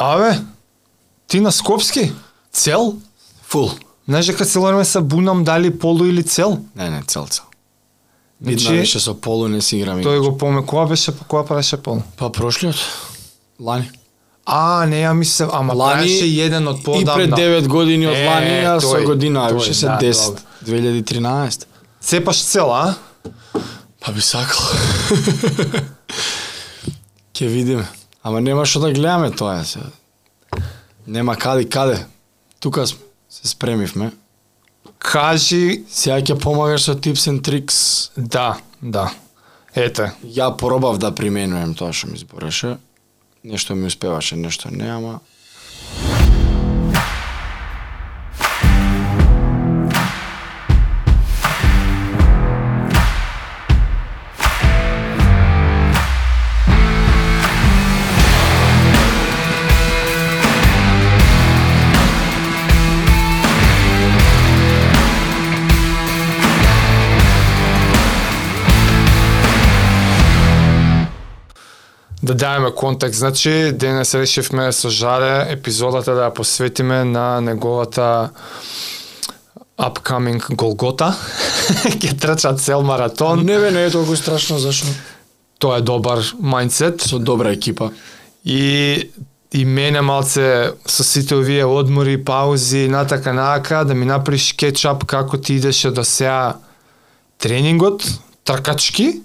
Абе, ти на Скопски? Цел? Фул. Знаеш дека целорме се бунам дали полу или цел? Не, не, цел цел. Значи- беше со полу не си играм. Тој го поме, кога беше, кога правеше пол? Па прошлиот. Лани. А, не, ја мислев, ама Лани правеше еден од И поодамна. пред 9 години од Е, Лани, а со година, тој, беше се да, 10. добро. 2013. Цепаш цел, а? Па би сакал. Ке видиме. Ама нема што да гледаме тоа се. Нема каде каде. Тука сме. Се спремивме. Кажи, Сега ќе помагаш со tips and tricks. да, да. Ете, Ја пробав да применувам тоа што ми збореше. Нешто ми успеваше, нешто не, ама да даваме контекст. Значи, денес решивме со Жаре епизодата да ја посветиме на неговата upcoming Голгота. Ќе трча цел маратон. не бе, не е толку страшно зашо. Тоа е добар мајндсет. Со добра екипа. И и мене малце со сите овие одмори, паузи, натака наака, да ми направиш кетчап како ти идеше до сега тренингот, тркачки,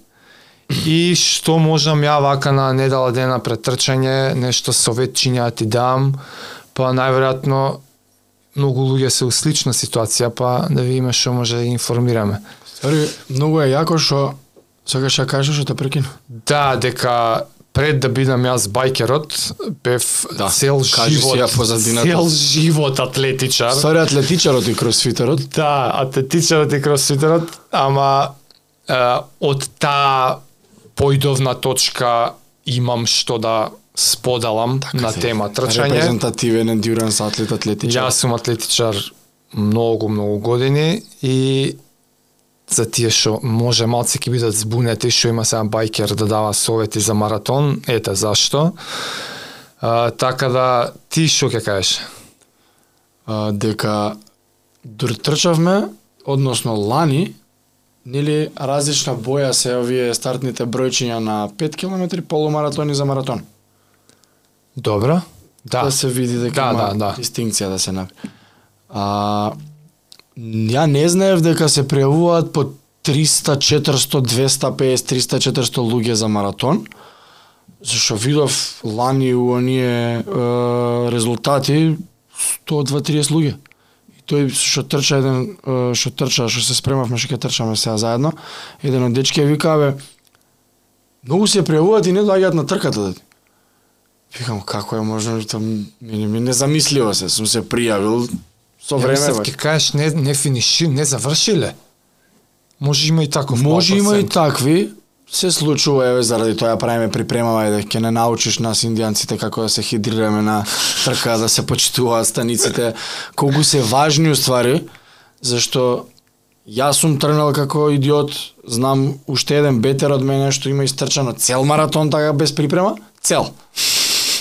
и што можам ја вака на недела дена пред трчање, нешто советчиња да ти дам, па најверојатно многу луѓе се у слична ситуација, па да видиме што може да ги информираме. Ствари, многу е јако што сакаш да кажеш што те прекину. Да, дека пред да бидам јас бајкерот, бев Да, цел живот, ја позадината. цел живот атлетичар. Ствари атлетичарот и кросфитерот. Да, атлетичарот и кросфитерот, ама е, од таа појдовна точка имам што да споделам на Се, тема трчање. Репрезентативен ендюранс атлет атлетичар. Јас сум атлетичар многу, многу години и за тие што може малце ќе бидат збунети што има сега бајкер да дава совети за маратон, ете зашто. А, така да ти што ќе кажеш? а, дека трчавме, односно лани, нели различна боја се овие стартните бројчиња на 5 км полумаратон и за маратон. Добро? Да. да се види дека Да, има да, да. дистинкција да се направи. А, ја не знаев дека се пријавуваат по 300, 400, 250, 300, 400 луѓе за маратон. Зашо видов лани у оние е, резултати 120-30 луѓе. Тој што трча еден што трча, што се спремавме што ќе трчаме сега заедно, еден од дечки ја вика бе многу се пријавуваат и не доаѓаат на трката да Викам, како е можно, тоа ми, ми незамисливо се, сум се пријавил со време. ќе кажеш не, не финиши, не завршиле. Може има и таков Може има и такви, се случува, еве, заради тоа ја правиме припремава и да ќе не научиш нас индијанците како да се хидрираме на трка, да се почитуваат станиците, колку се важни уствари, зашто јас сум тргнал како идиот, знам уште еден бетер од мене што има истрчано цел маратон така без припрема, цел.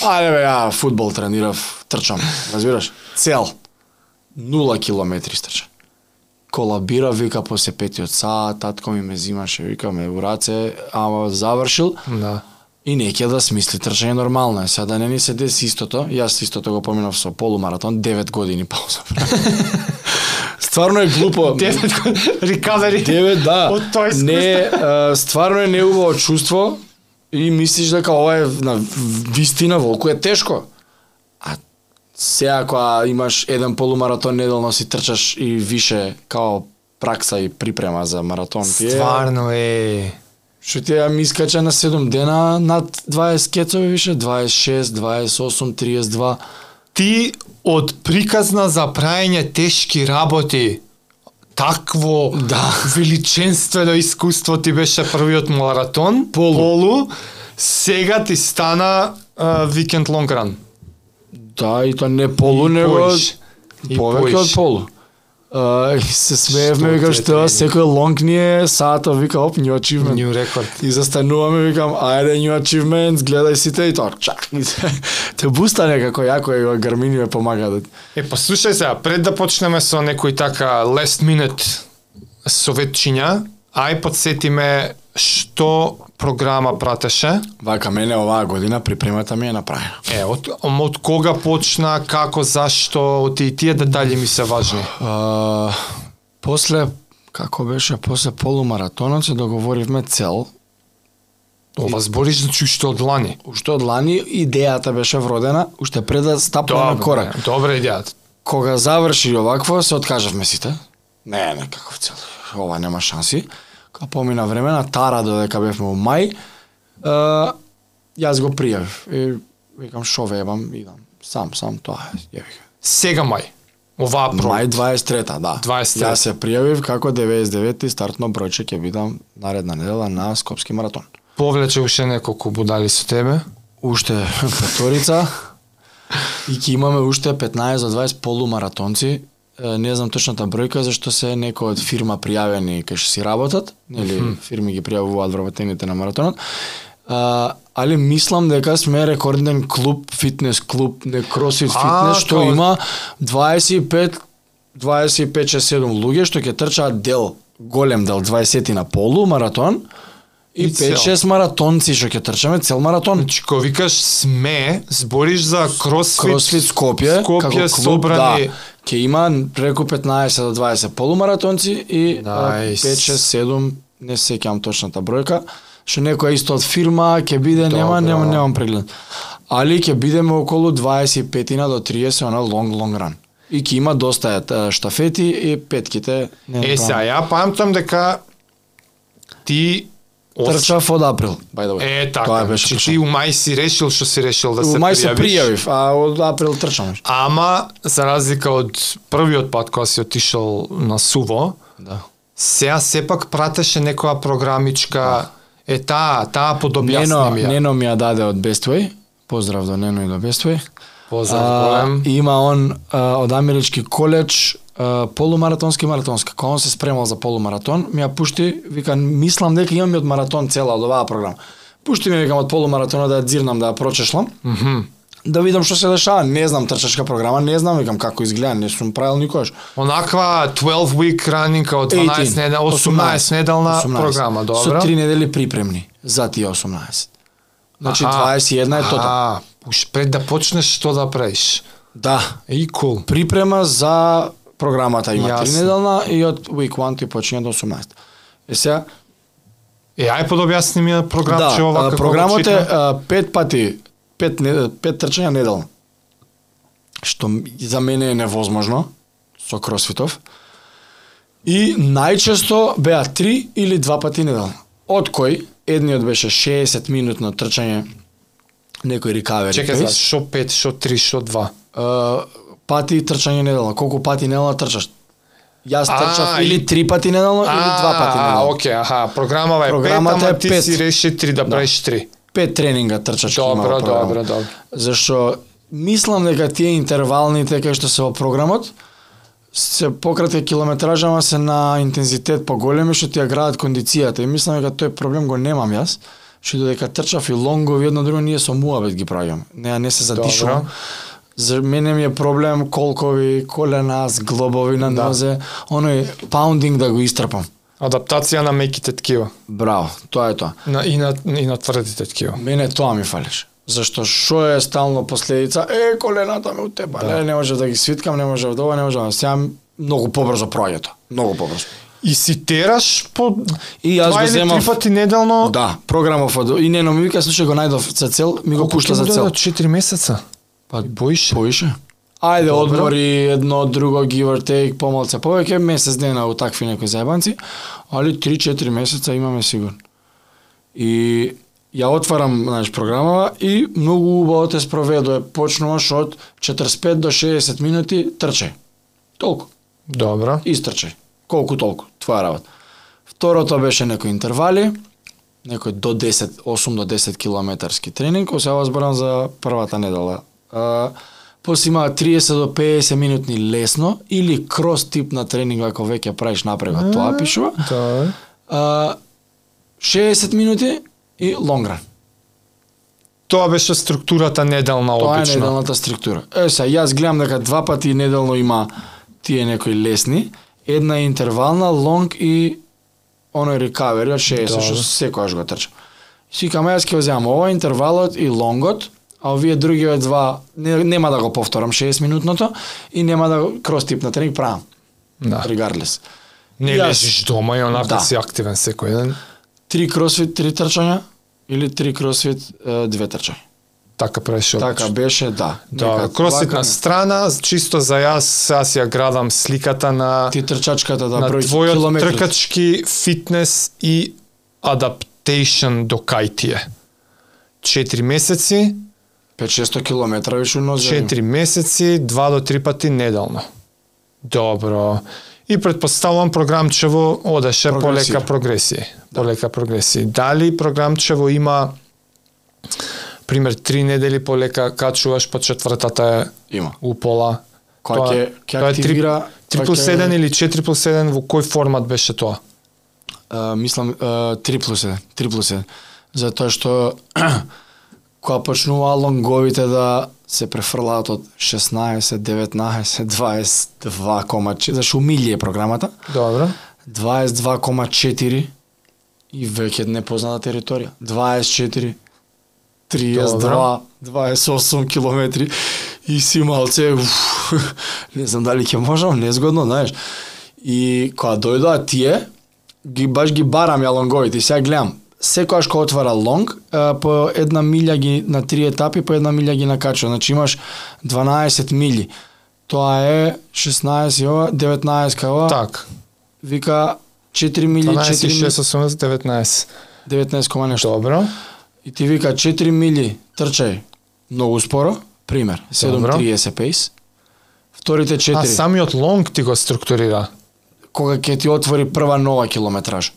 Ајде бе, ја фудбал тренирав, трчам, разбираш? Цел. Нула километри стрча. Колабира, вика, после петиот саат, татко ми ме зимаше, вика, ме у раце, ама завршил Да. и не ќе да смисли трчање нормално е. Сега да не ни се деси истото, јас истото го поминав со полумаратон, 9 години пауза. Стварно е глупо. Девет рекавери. Девет, да. Од искуство. Не, стварно е неубаво чувство и мислиш дека ова е на вистина волку е тешко. А сега кога имаш еден полумаратон неделно си трчаш и више као пракса и припрема за маратон. Стварно е. Што ти ја ми искача на 7 дена над 20 кецови више, 26, 28, 32. Ти од приказна за праење тешки работи такво Да. величенствено искуство ти беше првиот маратон, Полу. полу сега ти стана а, викенд лонг ран. Да, и тоа не полу, него. И повеќе од полу. Uh, се смеевме, 100 викам, ти е што секој лонг ни е, саато, вика, оп, new achievement. New рекорд. И застануваме, викам, ајде, new achievements, гледај сите и тоа, чак, те буста некако, јако е, Гармини ме помага да... Е, па слушај сега, пред да почнеме со некој така last minute советчиња, ај подсети ме што програма пратеше. Вака, мене оваа година припремата ми е направена. Е, од, од кога почна, како, зашто, ти тие детали ми се важни. Uh, после, како беше, после полумаратонот се договоривме цел, Ова збориш значи што од лани. уште од лани идејата беше вродена, уште пред да на корак. добре идејата. Кога заврши овакво, се откажавме сите. Не, некаков цел. Ова нема шанси. Кога помина време на Тара додека бевме во мај, е, јас го пријавив. И викам шо вебам, идам. Сам, сам тоа е. Сега мај. Оваа про. Мај 23-та, да. 23-та. Јас се пријавив како 99-ти стартно бројче ќе бидам наредна недела на Скопски маратон. Повлече уште неколку будали со тебе. Уште петорица и ќе имаме уште 15 до 20 полумаратонци. Не знам точната бројка зашто се некои од фирма пријавени кај што си работат, нели фирми ги пријавуваат вработените на маратонот. А, али мислам дека сме рекорден клуб, фитнес клуб, не кросфит фитнес, што тоа- има 25 25-6-7 луѓе што ќе трчаат дел, голем дел, 20 на полу маратон и И цел. 5-6 маратонци што ќе трчаме цел маратон. Значи, кога викаш сме, збориш за кросфит, Кросфит Скопје, Скопје како клуб, собрани. да, ќе има преку 15 до 20 полумаратонци и Најс. 5 6 7 не се сеќавам точната бројка, што некоја исто од фирма ќе биде нема Добро. нема немам преглед. Али ќе бидеме околу 25 на до 30 на лонг лонг ран. И ќе има доста штафети и петките. не Е, сега, ја памтам дека ти трчав од април, by the way. Е, така. Тоа беше Чи точно. ти у мај си решил што си решил да се У мај се пријавиш. пријавив, а од април трчам. Ама, за разлика од првиот пат кога си отишол на Суво, Да. сега сепак пратеше некоја програмичка, е таа, таа подобјасни Нено, ми ја. Нено ми ја даде од Bestway. Поздрав до Нено и до Bestway. Поздрав А, голем. Има он а, од Амерички коледж полумаратонски и маратонски. Кога он се спремал за полумаратон, ми ја пушти, вика, мислам дека имам и од маратон цела од оваа програма. Пушти ми викам од полумаратонот да ја дзирнам, да ја прочешлам. Мгм. Да видам што се дешава. Не знам трчашка програма, не знам викам како изгледа, не сум правил никогаш. Онаква 12 week running од 12 недел, 18 неделна 18. програма, добро. Со 3 недели припремни за тие 18. Значи Аха. 21 е тотал. А, пред да почнеш што да правиш. Да, И кул. припрема за програмата има Јасно. 3 неделна и од week 1 ти почине до 18. Е сега, Е, ај подобјасни ми ја програм, да, че ова а, како програмот е а, пет пати, пет, не- пет трчања неделно. Што за мене е невозможно со кросфитов. И најчесто беа три или два пати неделно. Од кој едниот беше 60 минутно трчање некој рикавери. Чекај за шо 5, шо 3, шо 2. Uh, пати трчање неделно. Колку пати неделно трчаш? Јас А, трчав или три пати неделно или два пати А, неделно. окей, аха, програмава е Програмата 5, ама е ти пет. си реши 3 да Да. правиш 3. Пет тренинга има Добро, добро, добро. Зашто мислам дека тие интервалните кај што се во програмот се пократка километража, ама се на интензитет поголеми што ти ја градат кондицијата и мислам дека тој проблем го немам јас. Што додека трчав и лонгови едно друго ние со муабет ги правиме. Не, не се задишувам. Добро. За мене ми е проблем колкови, колена, зглобови на Да. нозе, оној паундинг да го истрпам. Адаптација на меките ткива. Браво, тоа е тоа. На, и, на, и на тврдите ткива. Мене тоа ми фалеше. Зашто што е стално последица? Е, колената ме утепа. Да. Да. Не, не можев да ги свиткам, не можев да ова, не можев да сега многу побрзо проаѓа тоа. Многу побрзо. И си тераш по И јас го или земав- три пати неделно. Да, програмов од и нено ми вика слушај го најдов за цел, ми го пушта за цел. дадат 4 месеца. Па Боиш? поише. Ајде, Добро. одмори едно, друго, give or take, помалце повеќе, месец дена у такви некои заебанци, али 3-4 месеца имаме сигурно. И ја отварам знаеш, програмава и многу убаво те спроведува. Почнуваш од 45 до 60 минути трчај. Толку. Добро. Истрчај. Колку толку. Твоја работа. Второто беше некои интервали, некој до 10, 8 до 10 километарски тренинг, кој се зборам за првата недела. А, после има 30 до 50 минутни лесно или крос тип на тренинг ако веќе правиш напрегот, тоа пишува. Да. А, 60 минути и лонг ран. Тоа беше структурата неделна Тоа е обично. неделната структура. Е, сега, јас гледам дека два пати неделно има тие некои лесни, една интервална, лонг и оној рекавери од 60, Добро. што секојаш го трчам. И си викам, јас ќе го земам ова интервалот и лонгот, а овие другиве два не, нема да го повторам 60 минутното и нема да крос тип на тренинг правам. Да. Regardless. Не Јас- лежиш дома и онака Да. си активен секој ден. Три кросфит, три трчања или три кросфит, две трчања. Така правиш Така беше, да. Да, кросфит вака на страна, чисто за јас, си ја градам сликата на Ти трчачката да на твојот километри. тркачки фитнес и адаптейшн до кај ти е. 4 месеци, 5-600 километра више нозе. 4 месеци, 2 до 3 пати неделно. Добро. И предпоставувам програмчево одеше Прогресија. полека прогресија. Полека прогресија. Дали програмчево има пример 3 недели полека качуваш по четвртата е Има. упола. Кој ќе ќе активира 3 кој плюс ќе- 1 или 4 плюс 1 во кој формат беше тоа? А, мислам а, 3 плюс 1, 3 плюс 1. Затоа што кога почнува лонговите да се префрлаат од 16, 19, 22,4, зашто е програмата, Добро. 22,4 и веќе непозната територија. 24, 32, 28 километри и си малце, уф, не знам дали ќе можам, незгодно, знаеш. И кога дојдоа тие, ги баш ги барам ја лонговите и сега гледам, секојаш кога отвара лонг, по една милја ги на три етапи, по една милја ги накачува. Значи имаш 12 мили. Тоа е 16 и ова, 19 кава. Так. Вика 4 мили, 12, 4 мили, 6, 18, 19. 19 кома нешто. Добро. И ти вика 4 мили трчај многу споро, пример, 7.30 пейс. Вторите 4, А самиот лонг ти го структурира. кога ќе ти отвори прва нова километраж.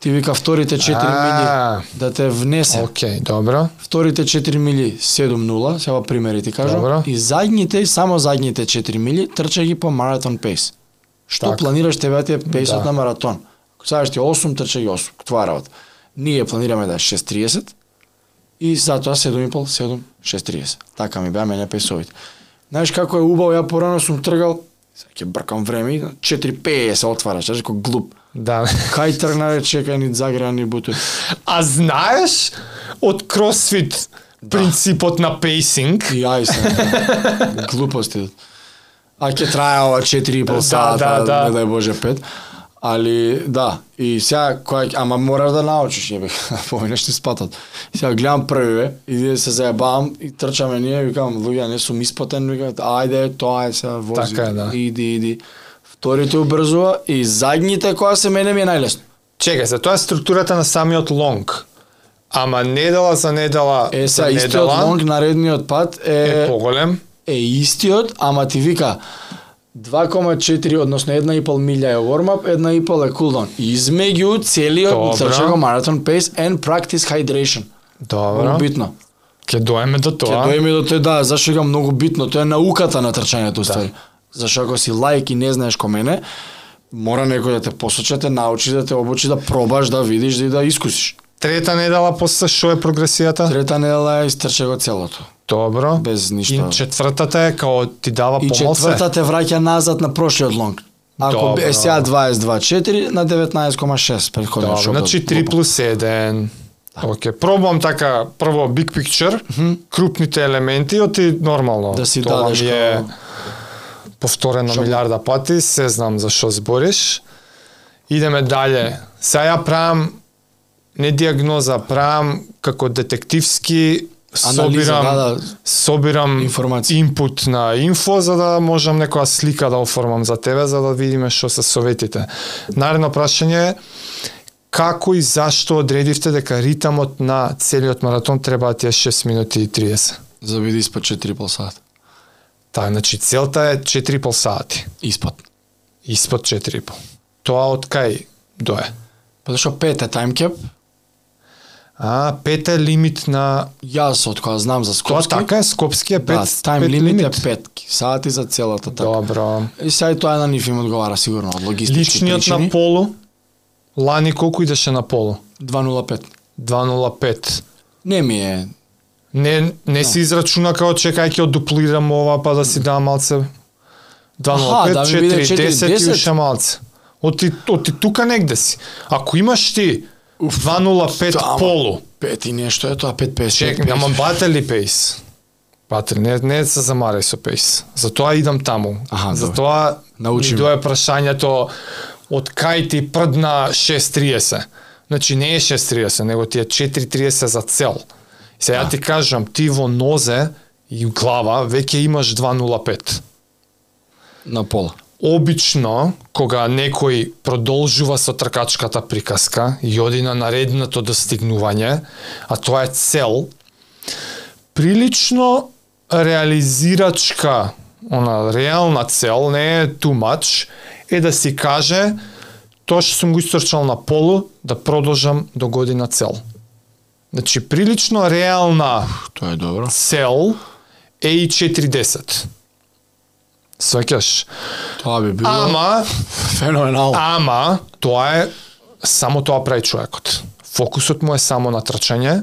Ти вика вторите 4 мили да те внесе. Океј, добро. Вторите 4 мили 7.0, сега примери ти кажам. Добро. И задните, само задните 4 мили трчај ги по маратон пейс. Што Така. планираш тебе ти е пейсот Да. на маратон. Ако сакаш ти 8, трчај ги 8. Тоа е работа. Ние планираме да е 6.30 и затоа 7.5, 7, 6.30. Така ми беа мене пейсовите. Знаеш како е убаво, ја порано сум тргал, сега ќе бркам време, и 4.50 се отвара, знаеш како глуп. Да. Кај тргнале чекај ни загреа ни бутур. А знаеш од кросфит принципот на пейсинг? И ај се. Глупости. А ќе трае ова 4,5 Да, сата, да, да. не дај Боже 5. Али да, и сега кој ама мораш да научиш, јебе, поминеш ти спатот. Сега гледам првиве и се заебавам и трчаме ние, викам, луѓе, не сум испотен, викам, ајде, тоа е сега вози. Така да. Иди, иди. Вторите убрзува и задните која се мене ми е најлесно. Чекај, за тоа е структурата на самиот лонг. Ама недела за недела Е, за сега истиот недела лонг наредниот пат е е, поголем. е истиот, ама ти вика 2,4, односно 1,5 милја е warm-up, 1,5 е cooldown. Измеѓу целиот трча го marathon pace and practice hydration. Добро. Многу битно. Ќе доеме до тоа. дојме до тој, да, зашто го многу битно, тоа е науката на трчањето уствари. Зашто ако си лаик и не знаеш ко мене, мора некој да те посочи, да те научи, да те обучи, да пробаш, да видиш и да искусиш. Трета недела после што е прогресијата? Трета недела е истрче го целото. Добро. Без И ништо. четвртата е као ти дава И помоце. четврта те враќа назад на прошлиот лонг. Ако Добро. е сега 22.4 на 19,6 предходно Добро, значи 3 плюс 1. Оке, пробувам така прво big picture, крупните елементи, оти нормално. Да си Тоа дадеш е како- повторено Шо- милиарда пати, се знам за што збориш. Идеме дале. Сега ја правам не диагноза, правам како детективски Анализа, собирам да, да. собирам Информација. инпут на инфо за да можам некоја слика да оформам за тебе за да видиме што се советите. Наредно прашање е како и зашто одредивте дека ритамот на целиот маратон треба да ти е 6 минути и 30? За да биде испод 4 пол Таа, значи целта е 4,5 сати. Испод. Испод 4,5. Тоа од кај дое? Па зашто 5 е таймкеп, А, 5 е лимит на Јас од кога знам за Тоа Скопски. така е, скопски е 5. Да, тајм лимит е петки, сати за целата така. Добро. И сега и тоа на нив им одговара сигурно од логистички Личниот причини. на полу, Лани колку идеше на полу? 205. 2.05. Не ми е Не, не си израчуна као чекај ќе одуплирам ова па да си дам малце 2.05, да ми биде 4, 10 и 4.10. уште малце. Оти, оти тука негде си. Ако имаш ти 2.05 ама, полу, Пет и нешто е тоа 550. чек, нема батери пейс. Батери, не, не се замарај со пейс. Затоа идам таму. Аха. Затоа Научи ми дое прашањето од кај ти прдна 6.30. Значи не е 6.30, него ти е 4.30 за цел. Сега Да. ти кажам, ти во нозе и глава веќе имаш 2.05. на пола. Обично, кога некој продолжува со тркачката приказка и оди на наредното достигнување, а тоа е цел, прилично реализирачка, она реална цел, не е too much, е да си каже тоа што сум го истрчал на полу, да продолжам до година цел. Значи, прилично реална Тоа е добро. цел е и 4.10. Сваќаш? Тоа би било Ама, феноменално. ама, тоа е, само тоа прави човекот. Фокусот му е само на трчање,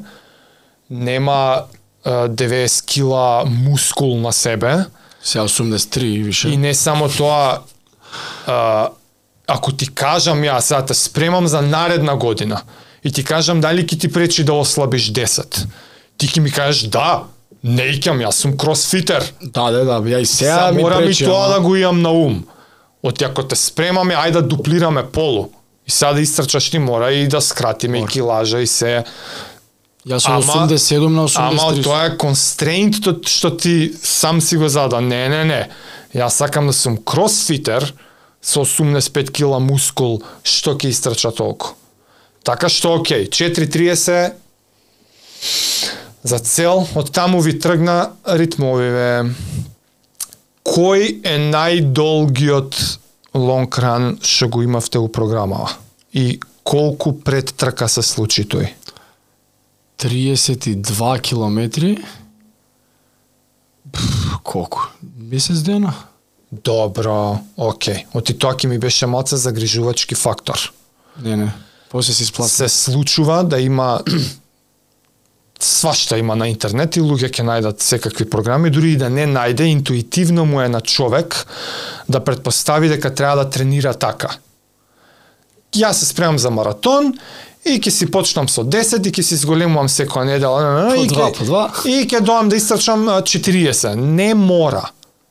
нема е, 90 кила мускул на себе Сега 83 и више. и не само тоа, е, ако ти кажам ја, сега те спремам за наредна година и ти кажам дали ќе ти пречи да ослабиш 10, ти ќе ми кажеш да, не икам, јас сум кросфитер. Да, да, да, ја и сега ми морам пречи, и тоа ама- да го имам на ум. Оти ако те спремаме, ајде да дуплираме полу. И сега да истрчаш ти мора и да скратиме и Мора. килажа и се. Јас Ама- 87 на 83. Ама тоа е констрейнтот што ти сам си го зада. Не, не, не. Јас сакам да сум кросфитер со 85 кила мускул, што ќе истрча толку. Така што окей, 4.30 за цел, од таму ви тргна ритмовиве. Кој е најдолгиот лонг ран што го имавте у програмава? И колку пред трка се случи тој? 32 километри. Пф, колку? Месец дена? Добро, окей. Оти тоа ќе ми беше малце загрижувачки фактор. Не, не. После се исплати. Се случува да има свашта има на интернет и луѓе ќе најдат секакви програми, дури и да не најде, интуитивно му е на човек да предпостави дека треба да тренира така. Јас се спремам за маратон и ќе си почнам со 10 и ќе си зголемувам секоја недела. И ќе- доам да истрчам а, 40. Не мора.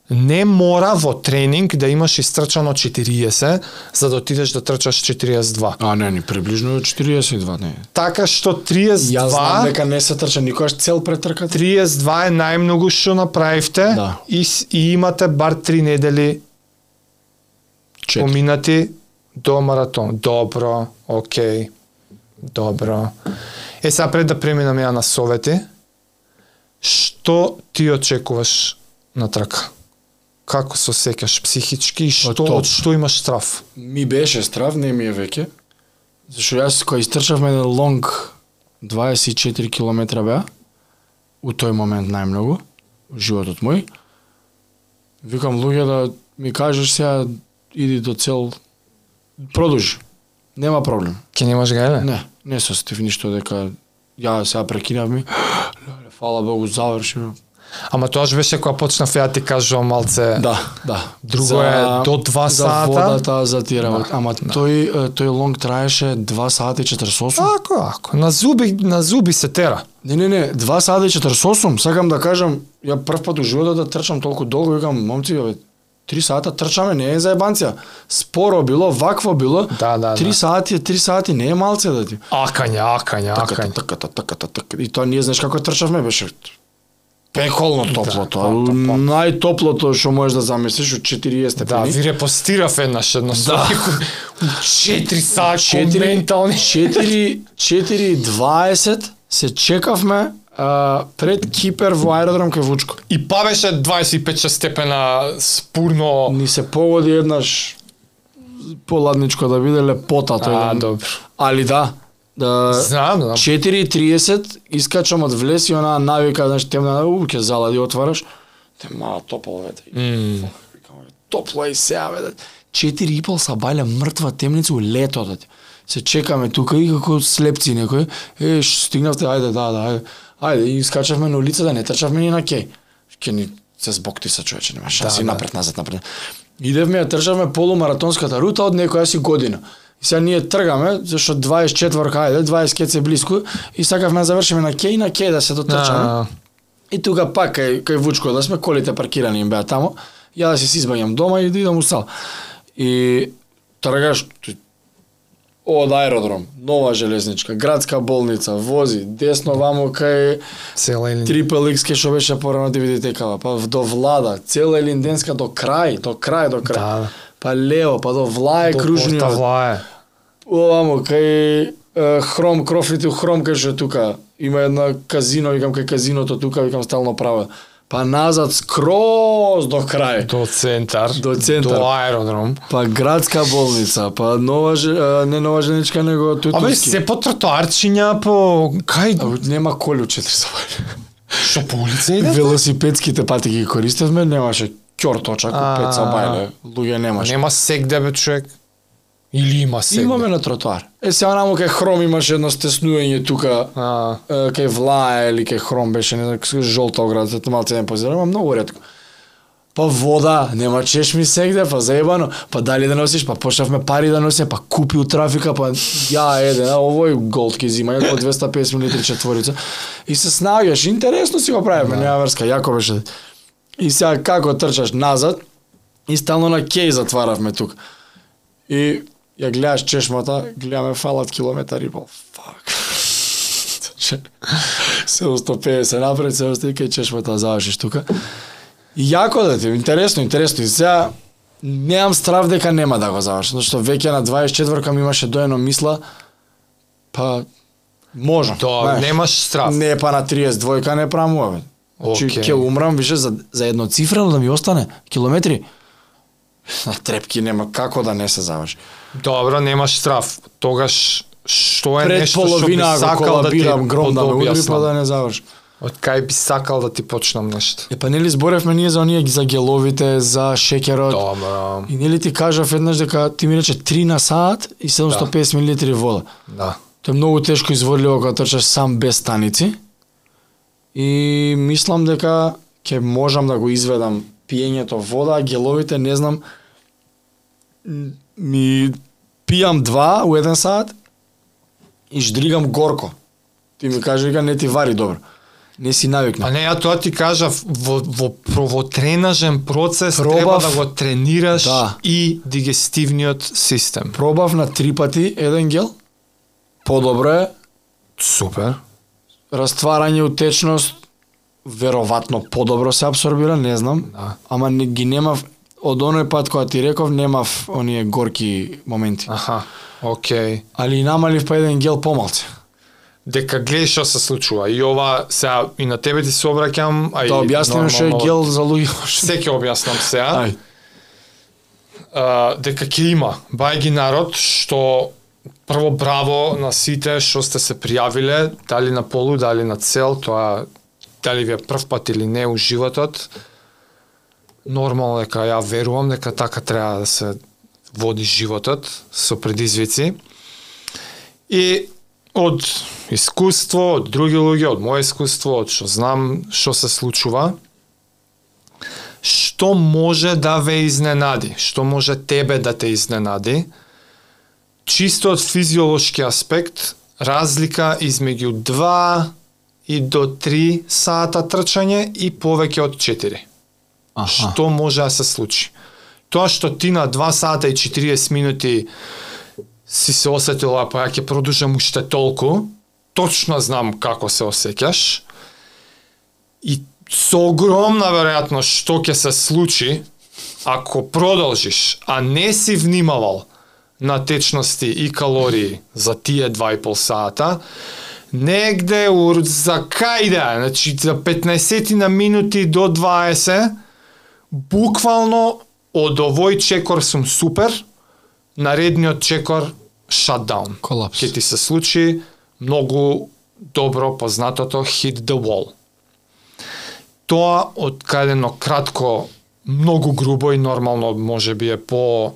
Не мора во тренинг да имаш истрчано 40 за да отидеш да трчаш 42. А, не, ни приближно е 42, не. Така што Јас знам 32 дека не се трча никогаш цел пред трката. 32 е најмногу што направивте Да. и, и имате бар 3 недели Четири. поминати до маратон. Добро, окей. Добро. Е сега пред да преминам ја на совети, што ти очекуваш на трка? Како се осеќаш психички и што Од од што имаш страв? Ми беше страв, не ми е веќе. Зашто јас кога истрчавме еден лонг 24 километра беа, у тој момент најмногу, во животот мој, викам луѓе да ми кажеш сега иди до цел, продолжи. Нема проблем. Ке немаш гајле? Не, не се осетив ништо дека ја сега прекинав ми. Фала Богу, заврши. Ама тоа беше кога почнав ја ти кажувам малце. Да, да. Друго е до два за сата. водата, за тие работи. Да, Ама тој е, тој лонг траеше 2 сати и 48. Ако, ако. На зуби, на зуби се тера. Не, не, не, 2 сати и 48. Сакам да кажам, ја прв пат у животот да трчам толку долго, викам, момци, бе, 3 сата трчаме, не е за ебанција. Споро било, вакво било. Да, да, 3 да. сати, е 3 сати, не е малце да ти. Акање, акање, Така, акање. така, така, така, така. И тоа ние знаеш како трчавме беше пеколно топлото. Да, да, да. Најтоплото што можеш да замислиш од 40 Да, степени. ви репостирав еднаш едно Да. да. 4 сати 4 ментални. 4 4:20 се чекавме а, пред Кипер во аеродром кај Вучко. И па беше 25 степена спурно. Ни се погоди еднаш поладничко да биде лепота тој А, добро. Али да, Да Знам, знам. 4:30 искачам од влез и она навика, знаеш, темна, у, ќе залади отвараш. Те мала топол вете. Бе, Топло и сега. 4 и пол са балја мртва темница у летото. Се чекаме тука и како слепци некој. Е, стигнавте, ајде, да, да, ајде. Ајде, и скачавме на улица, да не трчавме ни на кеј. Ке ни се збокти са човече, нема шанси, Да, да. напред, назад, напред. Идевме, ја трчавме полумаратонската рута од некоја си година. И сега ние тргаме, зашто 24 ајде, 20 кет се блиску, и сакавме да завршиме на кеј, на кеј да се дотрчаме. А, И тука пак кај кај Вучко да сме колите паркирани им беа тамо. Ја да се си избаѓам дома и да идам у сал. И тргаш од аеродром, нова железничка, градска болница, вози десно вамо кај цела или Трипл X што беше порано да видите кава, па до влада, цела Елинденска до крај, до крај, до крај. Да. Па лево, па до влае До кружниот. порта влае. Овамо кај е, Хром, Крофлите у Хром кај што е тука. Има една казино, викам кај казиното тука, викам стално право. Па назад скроз до крај. До центар. До центар. До аеродром. Па градска болница, па нова не нова женичка него Абе, Тутовски. се по тротоарчиња, по... Кај? А, Нема коли у 4 саба. Што по улица иде? Велосипедските пати ги користевме, немаше ќор точак, пет сабајле, луѓе немаше. Нема сегде, бе, човек. Или има сегде? Имаме на тротоар. Е, сега намо кај Хром имаше едно стеснување тука, А, е, кај Влае или кај Хром беше, не знам, жолта ограда, малце не позирам, многу ретко. Па вода, нема чешми сегде, па заебано, па дали да носиш, па почнавме пари да носи, па купи у трафика, па ја еден, а овој голд ки зима, по 250 мл четворица. И се снаѓаш, интересно си го правиме, нема врска, јако беше. И сега како трчаш назад, и стално на кеј затваравме тука. И ја гледаш чешмата, гледаме фалат километар и пол. Фак. 750 напред, се остаи кај чешмата да завршиш тука. Јако да ти, интересно, интересно. И сега немам страв дека нема да го завршам, зашто веќе на 24-ка ми имаше доено мисла, па можам. тоа, знаеш. немаш страв. Не, па на 32-ка не правам бе. Значи, Океј. ќе умрам више за, за едно цифрено да ми остане, километри. На трепки нема како да не се заврши. Добро, немаш страв. Тогаш што е Пред нешто што би сакал да ти гром да ме удри, па да не заврши. Од кај би сакал да ти почнам нешто? Е, па нели зборевме ние за оние за геловите, за шеќерот. Добро. И нели ти кажав еднаш дека ти ми рече 3 на саат и 750 мл вода. Да. Тоа е многу тешко изводливо кога трчаш сам без станици. И мислам дека ќе можам да го изведам пиењето вода, геловите не знам ми пијам два у еден саат и ждригам горко. Ти ми кажа дека не ти вари добро. Не си А навикнат. не, ја тоа ти кажав, во, во, во, во тренажен процес Пробав. треба да го тренираш Да. и дигестивниот систем. Пробав на три пати еден гел. Подобро е, Супер. растварање утечност вероватно подобро се абсорбира, не знам. Да. Ама не, ги немав од оној пат кога ти реков немав оние горки моменти. Аха, окей. Али намалив па еден гел помалце. Дека гледаш што се случува. И ова, сега, и на тебе ти се обраќам, а и Да објасниме што е гел за луѓе. Се ќе објаснам сега. Ај. дека ќе има бајги народ што прво браво на сите што сте се пријавиле, дали на полу, дали на цел, тоа дали ви е прв пат или не у животот. Нормално дека ја верувам дека така треба да се води животот со предизвици. И од искуство, од други луѓе, од моје искуство, од што знам што се случува, што може да ве изненади, што може тебе да те изненади, чисто од физиолошки аспект, разлика измеѓу 2 и до 3 сата трчање и повеќе од 4. Аха. Што може да се случи? Тоа што ти на 2 сата и 40 минути си се осетила, па ја ќе продужам уште толку, точно знам како се осеќаш, и со огромна веројатност што ќе се случи ако продолжиш, а не си внимавал на течности и калории за тие 2,5 сата, негде ур за кај да, значи за 15 на минути до 20, буквално од овој чекор сум супер, наредниот чекор shutdown. Колапс. Ќе ти се случи многу добро познатото hit the wall. Тоа откадено кратко, многу грубо и нормално може би е по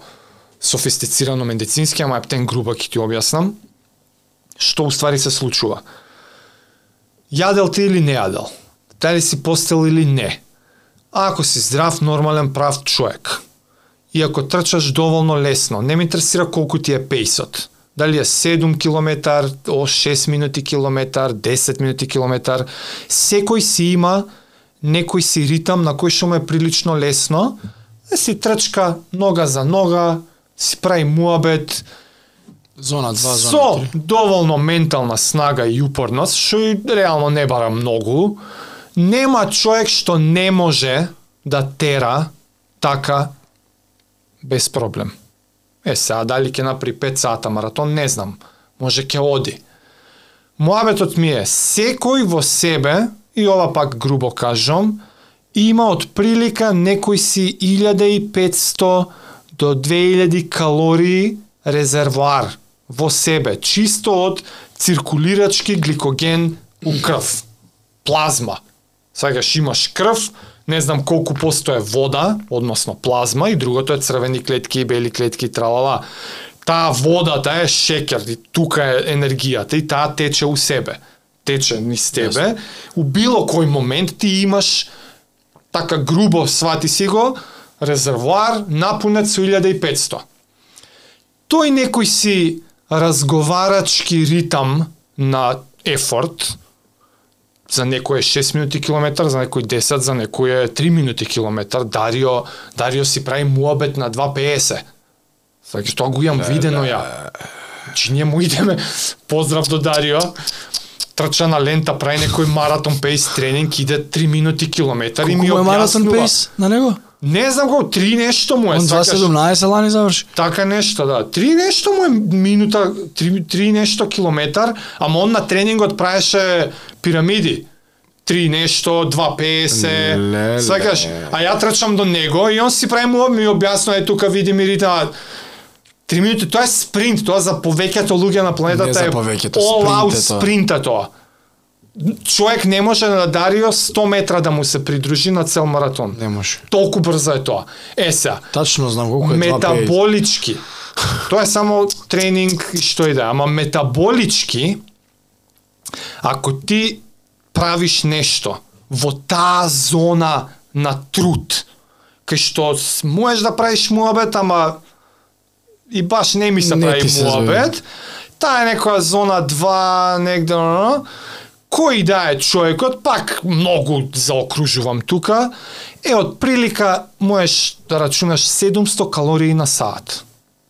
софистицирано медицински, ама ептен грубо ќе ти објаснам. Што уствари се случува? Јадел ти или не јадел? Дали си постел или не? А ако си здрав, нормален, прав човек, и ако трчаш доволно лесно, не ме интересира колку ти е пейсот, дали е 7 километар, о 6 минути километар, 10 минути километар, секој си има некој си ритам на кој што му е прилично лесно, си трчка нога за нога, си прави муабет, Зона 2, зона со 3. доволно ментална снага и упорност, што и реално не бара многу, нема човек што не може да тера така без проблем. Е, сега дали ќе направи 5 сата маратон, не знам. Може ќе оди. Моабетот ми е, секој во себе, и ова пак грубо кажам, има од прилика некој си 1500 до 2000 калории резервоар во себе, чисто од циркулирачки гликоген у крв. Плазма. Сакаш имаш крв, не знам колку посто е вода, односно плазма, и другото е црвени клетки и бели клетки, тралала. Таа водата е шекер, и тука е енергијата, и таа тече у себе. Тече низ тебе. У било кој момент ти имаш така грубо свати си го, резервоар напунет со 1500. Тој некој си разговарачки ритам на ефорт, за некој е 6 минути километар, за некој 10, за некој е 3 минути километар. Дарио, Дарио си прави муабет на 2.50. Фаќаш, тоа го имам видено ја. Значи ние му идеме, поздрав до Дарио, трча на лента, прави некој маратон пейс тренинг, иде 3 минути километар и Колку ми му е маратон објаснува. пейс на него? Не знам го, три нешто му е. Он сакаш? 2.17 лани заврши. Така нешто, да. Три нешто му е минута, три, три нешто километар, ама он на тренингот правеше пирамиди. Три нешто, 2.50, Леле. свакаш, а ја трчам до него и он си прави му ми објаснува е тука види ми рита Три минути, тоа е спринт, тоа за повеќето луѓе на Не планетата за е all out спринт е тоа. Човек не може на Дарио 100 метра да му се придружи на цел маратон. Не може. Толку брзо е тоа. Е сега, Тачно знам колку е 2.50. метаболички. Тоа е само тренинг и што и да, ама метаболички ако ти правиш нешто во таа зона на труд, кај што можеш да правиш муабет, ама и баш не ми се Не прави муабет, таа е некоја зона 2, негде, но, но, кој да е човекот, пак многу заокружувам тука, е од прилика можеш да рачунаш 700 калории на саат.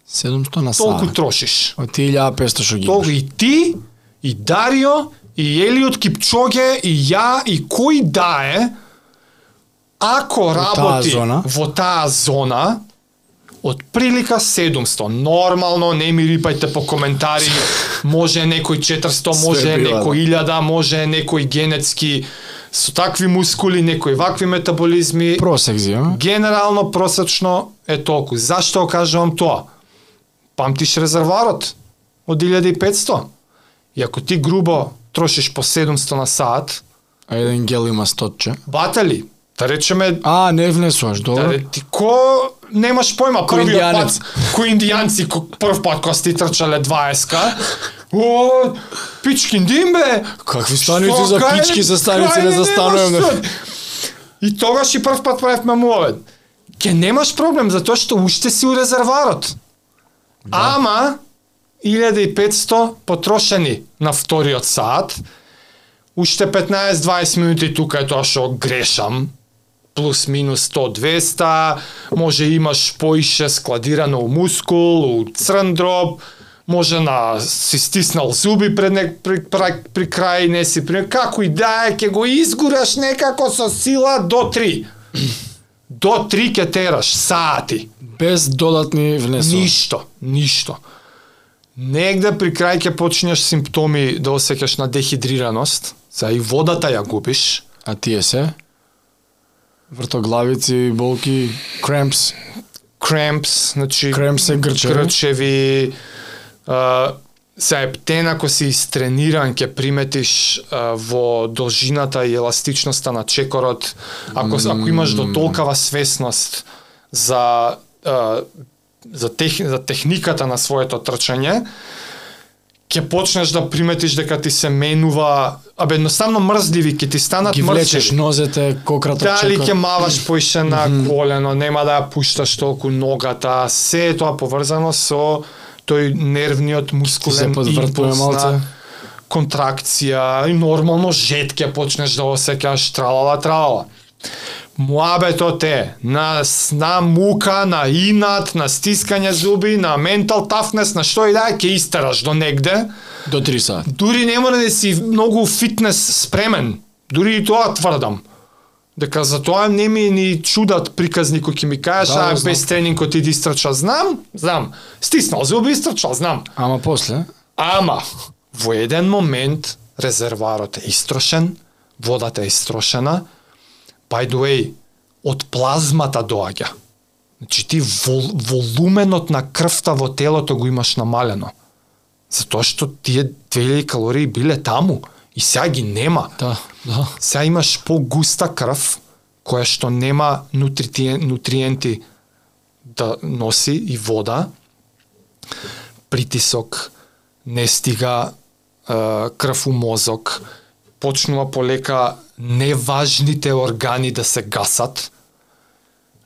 700 на Толку саат. трошиш. Од ти 1500 што ги Толку и ти, и Дарио, и Елиот Кипчоге, и ја, и кој да е, ако таа работи зона? во таа зона, од прилика 700. Нормално, не ми рипајте по коментари, може некој 400, Све може некој 1000, може некој генетски со такви мускули, некој вакви метаболизми. Просек зима. Генерално просечно е толку. Зашто кажувам тоа? Памтиш резерварот од 1500. И ако ти грубо трошиш по 700 на саат, А еден гел има 100 батали, да речеме А, не внесуваш, добро. Да, ти ко немаш појма Ко првиот индијанец. пат, кој индијанци прв пат кога сте трчале 20 О, пичкин димбе. Какви станици за пички за станици не застануваме. И тогаш и прв пат правевме муавет. Ке немаш проблем затоа што уште си у резерварот. Ама 1500 потрошени на вториот саат, уште 15-20 минути тука е тоа што грешам, плюс минус 100-200, може имаш поише складирано у мускул, у црн дроб, може на си стиснал зуби пред не, при, при, при крај, не си при како и да е, ќе го изгураш некако со сила до 3. До 3 ќе тераш сати. Без додатни внесува. Ништо, ништо. Негде при крај ќе почнеш симптоми да осеќаш на дехидрираност, за и водата ја губиш, А тие се? Вртоглавици, болки, кремпс. кремпс, значи Кремпс е грчеви. грчеви А, се ептен ако си истрениран ќе приметиш а, во должината и еластичноста на чекорот, ако ако имаш до толкава свесност за а, за, тех, за техниката на своето трчање, ќе почнеш да приметиш дека ти се менува, абе едноставно мрзливи ќе ти станат Ги влечеш мрзливи. нозете, кократа, Дали чекор. ќе маваш поише на колено, нема да ја пушташ толку ногата, се е тоа поврзано со тој нервниот мускулен импулс на контракција и нормално жет ќе почнеш да осеќаш тралала тралала. Муабетот е на, на мука, на инат, на стискање зуби, на ментал тафнес, на што и да ќе истераш до негде. До 3 сати. Дури не мора да си многу фитнес спремен. Дури и тоа тврдам. Дека за тоа не ми ни чудат приказни кои ќе ми кажеш, Да, а знам. без тренинг кој ти истрча, знам, знам. Стиснал зуби истрчал, знам. Ама после? Ама, во еден момент резерварот е истрошен, водата е истрошена, by the way, од плазмата доаѓа. Значи ти вол, волуменот на крвта во телото го имаш намалено. Затоа што тие 2000 калории биле таму и сега ги нема. Да, да. Сега имаш погуста крв која што нема нутритиен, нутриенти да носи и вода. Притисок не стига крв у мозок, почнува полека неважните органи да се гасат.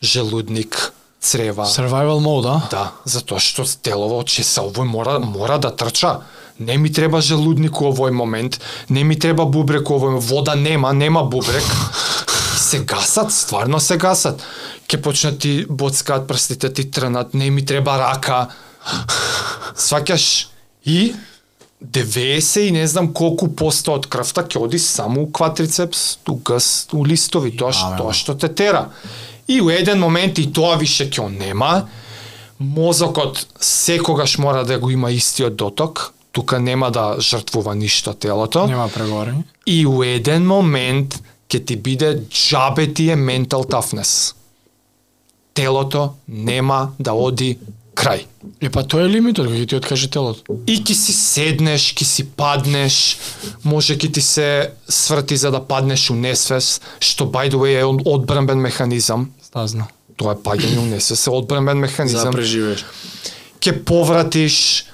Желудник, црева. Survival mode, а? Да, затоа што телово че се овој мора мора да трча. Не ми треба желудник у овој момент, не ми треба бубрек у овој вода нема, нема бубрек. се гасат, стварно се гасат. Ке почнат ти боцкаат прстите ти трнат, не ми треба рака. Сваќаш и 90 и не знам колку посто од крвта ќе оди само у квадрицепс, у гъс, у листови, тоа што, тоа што те тера. И у еден момент и тоа више ќе нема. Мозокот секогаш мора да го има истиот доток, тука нема да жртвува ништо телото. Нема преговарање. И у еден момент ќе ти биде джабе ти е ментал тафнес. Телото нема да оди крај. Е па тој е лимитот кој ќе ти откаже телото. И ки си седнеш, ки си паднеш, може ки ти се сврти за да паднеш у несвес, што by the way е од- одбранбен механизам. Знам. Тоа е паѓање у несвес, е одбранбен За механизам. да преживееш. Ке повратиш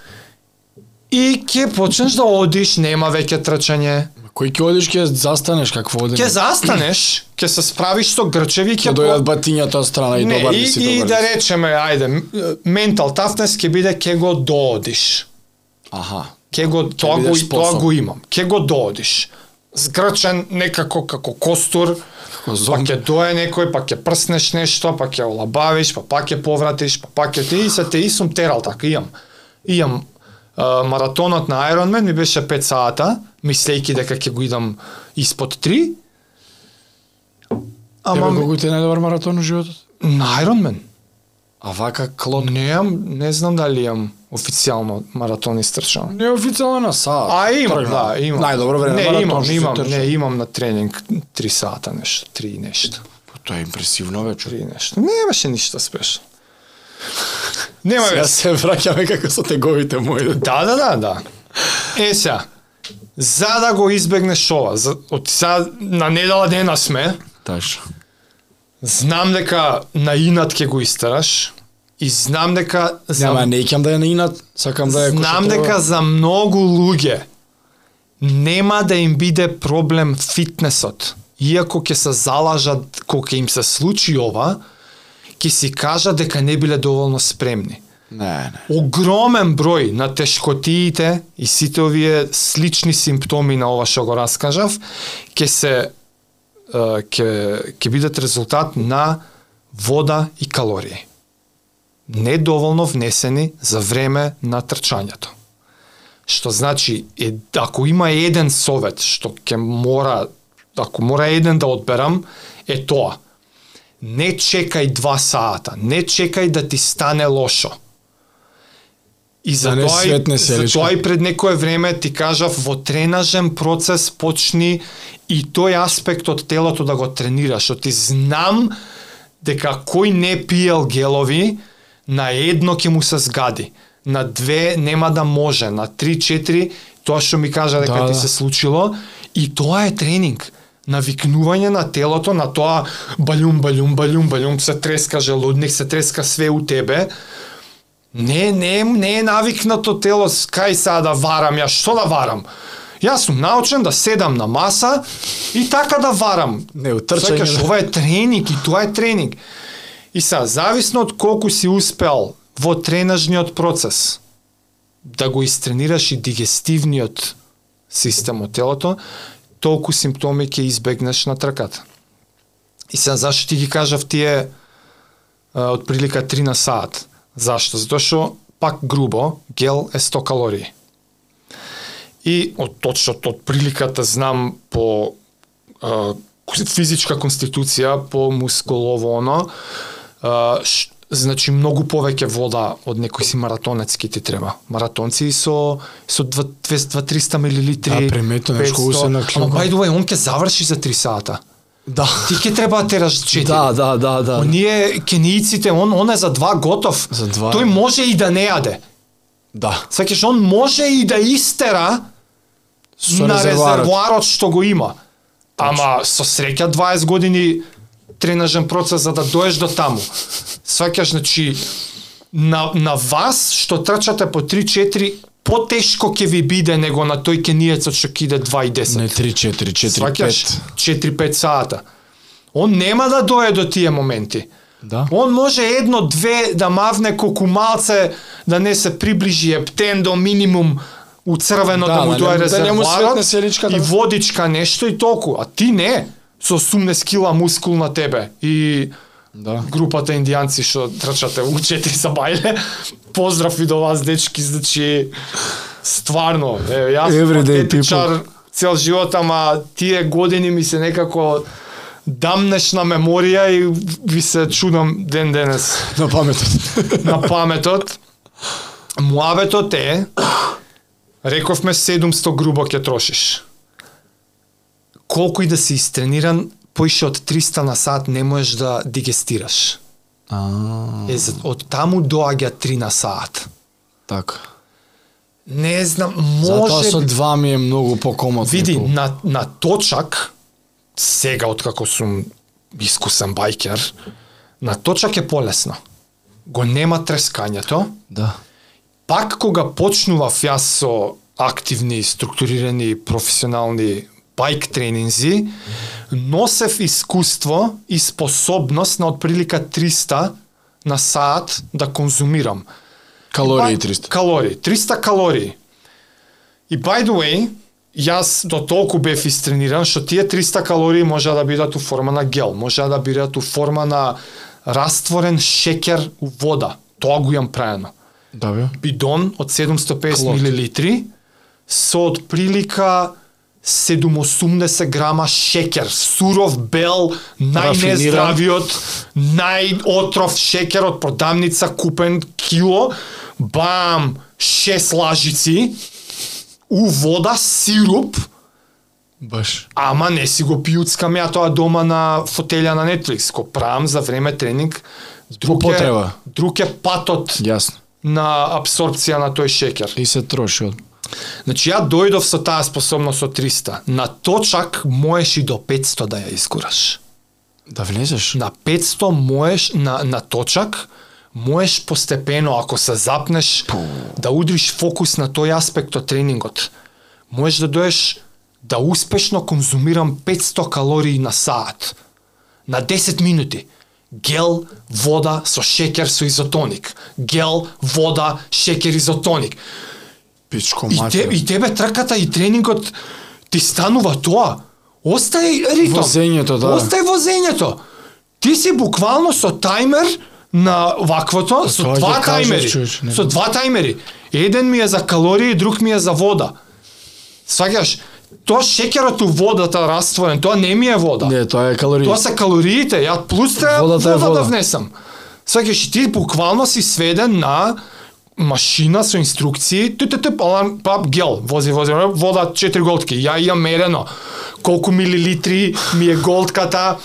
и ќе почнеш да одиш, нема веќе трчање. Кој ќе одиш ќе застанеш какво одиш? Ќе застанеш, ќе се справиш со грчеви, ќе дојдат батињата од страна и Не, добар и, ли си, и добар да ли си. речеме, ајде, ментал тафнес ќе биде ќе го доодиш. Аха. Ќе го тоа го бидеш тоа го имам. Ќе го доодиш. Згрчен некако како костур, Како па ќе дое некој, па ќе прснеш нешто, па ќе олабавиш, па пак ќе повратиш, па пак ќе ти и се те и сум терал така имам. Имам а, маратонот на Ironman ми беше 5 сата, мислејќи дека ќе го идам испод 3. Ама Ама колку ти е најдобар маратон у животот? на Ironman А вака клод Немам, не знам дали имам официјално маратон истрчан. не официјално на саат. А имам, Тргна. да, имам. Најдобро време Не, маратон имам, имам, не, имам на тренинг 3 сата нешто, 3 нешто, Тоа е импресивно вече. 3 нешто. Не беше ништо спешно. Нема Сега веќе. се враќаме како со теговите мои. Да, да, да, да. Е сега, за да го избегнеш ова, за, од сега на недела дена сме, Ташно. знам дека на инат ќе го истераш и знам дека за Нема, не икам да е на инат, сакам да е Знам дека за многу луѓе нема да им биде проблем фитнесот. Иако ќе се залажат кога ќе им се случи ова, ќе си кажат дека не биле доволно спремни. Не, не. Огромен број на тешкотиите и сите овие слични симптоми на ова што го раскажав, ќе се ќе ќе бидат резултат на вода и калории. Недоволно внесени за време на трчањето. Што значи, е, ако има еден совет што ќе мора, ако мора еден да одберам, е тоа. Не чекај два сата, не чекај да ти стане лошо. И за Да тоа, светне и, за тоа и пред некое време ти кажав во тренажен процес почни и тој аспект од телото да го тренираш. Што ти знам дека кој не пиел гелови, на едно ќе му се згади. на две нема да може, на три, четири, тоа што ми кажа дека Да, ти да. се случило, и тоа е тренинг навикнување на телото на тоа балюм, балюм, балюм, балюм, се треска желудник, се треска све у тебе. Не, не, не е навикнато тело, кај сега да варам, ја што да варам? Јас сум научен да седам на маса и така да варам. Не, утрчање, Сваќаш, да. ова е тренинг и тоа е тренинг. И сега, зависно од колку си успел во тренажниот процес да го истренираш и дигестивниот систем од телото, толку симптоми ќе избегнеш на трката. И сега зашто ти ги кажав тие а, од прилика 3 на саат? Зашто? Затоа што пак грубо, гел е 100 калории. И од точно од приликата знам по а, физичка конституција, по мускулово оно, а, ш, значи многу повеќе вода од некој си маратонецки ти треба. Маратонци со со 200-300 милилитри. Да, приметно, знаеш, колку се 500. наклюка. Ама by the way, он ќе заврши за 3 сата. Да. Ти ќе треба да тераш 4. Да, да, да, да. Оние кенииците, он, он е за два готов. За два. Тој може и да не јаде. Да. Сакаш, он може и да истера Со на резервоарот што го има. Ама со среќа 20 години тренажен процес за да доеш до таму. Сваќаш, значи, на, на вас што трчате по 3-4, потешко ќе ви биде него на тој кениецот што ќе иде 2 и 10. Не 3 4 4 Сваќаш 5. 4-5 сата. Он нема да дое до тие моменти. Да. Он може едно, две да мавне колку малце да не се приближи ептен до минимум у црвено да, Да, да му да дое да не му резервоарот светне селичката. и водичка нешто и толку. А ти не. Со 18 кила мускул на тебе и Да. групата индијанци што трчате у 4 сабајле. Поздрав и до вас, дечки, значи стварно, е, јас атлетичар цел живот, ама тие години ми се некако дамнеш на меморија и ви се чудам ден денес На паметот. на паметот. Муабетот е, рековме 700 грубо ќе трошиш. Колку и да си истрениран, поише од 300 на сат не можеш да дигестираш. А, Е, од таму доаѓа 3 на саат. така. Не знам, Затоа може... со два ми е многу покомотно. Види, на, на точак, сега откако сум искусен байкер, на точак е полесно. Го нема трескањето, Да. пак кога почнував јас со активни, структурирани, професионални байк тренинзи, носев искуство и способност на отприлика 300 на саат да конзумирам. Калории И ба- 300. Калории, 300 калории. И by the way, јас до толку бев истрениран што тие 300 калории може да бидат у форма на гел, може да бидат у форма на растворен шеќер у вода. Тоа го имам правено Да бе. бидон од 750 Клот. милилитри со од прилика 780 грама шеќер, суров, бел, најнездравиот, најотров шеќер од продавница купен кило, бам, 6 лажици, у вода, сируп, Баш. ама не си го пиуцкам ја тоа дома на фотелја на Netflix, го правам за време тренинг, друг е, друг е патот Јасно. на абсорбција на тој шеќер. И се троши од. Значи ја дојдов со таа способност од 300. На точак можеш и до 500 да ја искураш. Да влезеш? На 500 можеш на на точак можеш постепено ако се запнеш да удриш фокус на тој аспект од тренингот. Можеш да доеш да успешно конзумирам 500 калории на саат. На 10 минути. Гел, вода со шеќер со изотоник. Гел, вода, шеќер изотоник. Пичко И, те, и тебе трката и тренингот ти станува тоа. Остај ритм. Возењето, да. Остај возењето. Ти си буквално со тајмер на ваквото, со тоа ќе два кажеш, тајмери. не со два тајмери. Еден ми е за калории, друг ми е за вода. Сваќаш, тоа шеќерот у водата растворен, тоа не ми е вода. Не, тоа е калории. Тоа се калориите, ја плюс треба вода, вода. да внесам. Сваќаш, ти буквално си сведен на машина со инструкции, ту ту ту аларм пап гел, вози вози вода 4 голтки. Ја имам мерено колку милилитри ми е голтката.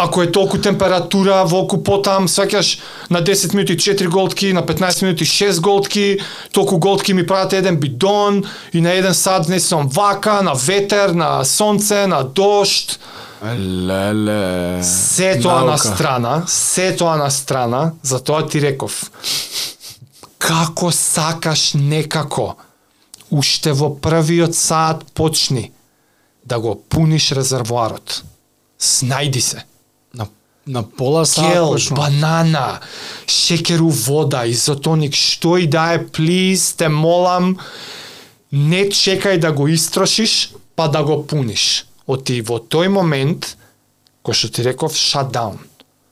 ако е толку температура, волку потам, сваќаш на 10 минути 4 голтки, на 15 минути 6 голтки, толку голтки ми прават еден бидон и на еден сат внесувам вака, на ветер, на сонце, на дошт. Леле. Се тоа на Наука. страна, се тоа на страна, затоа ти реков. Како сакаш некако, уште во првиот саат почни да го пуниш резервоарот. Снајди се. На, на пола саат Кел, почнува. банана, шекеру вода, изотоник, што и да е, плиз, те молам, не чекај да го истрошиш, па да го пуниш. Оти во тој момент, кој што ти реков, shutdown.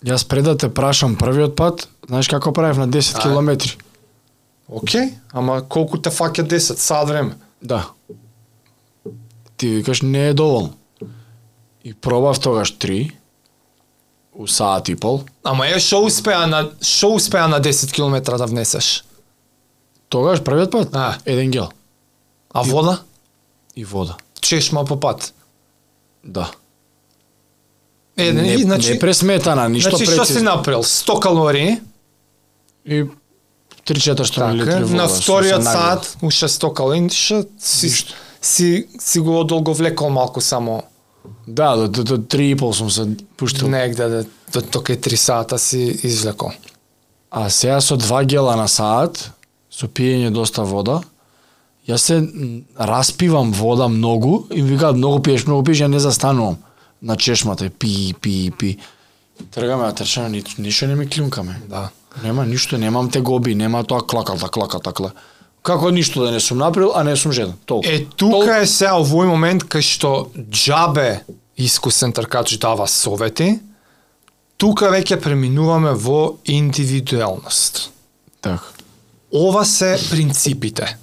Јас пред да те прашам првиот пат, знаеш како правев на 10 Ај. километри? Океј, ама колку те фаќа 10 сад време? Да. Ти викаш не е доволно. И пробав тогаш 3 у саат и пол. Ама е што успеа на што успеа на 10 км да внесеш? Тогаш првиот пат А. еден гел А вода? и вода. Чешма по пат. Да. Еден, не, и, значи, не пресметана, ништо значи што си прецизно. направил? 100 калории, И 3-400 така, милилитри вода. на вториот сат, уште 100 калории, ша, си, Ништо. си, си го одолговлекол малку само Да, до, до, до 3,5 сум се пуштил. негде, да, до тока 3 сата си извлекол. А сега со 2 гела на саат, со пиење доста вода, јас се распивам вода многу и ми викаат многу пиеш, многу пиеш, ја не застанувам на чешмата, и пи, пи, пи. Тргаме, а трчаме, ни, ништо не ми клюнкаме. Да. Нема ништо, немам тегоби, нема тоа клакалта, клакалта, кла. Како ништо да не сум направил, а не сум жеден. Толку. Е, тука е сега овој момент кај што джабе искусен тркач дава совети, тука веќе преминуваме во индивидуелност. Така. Ова се принципите.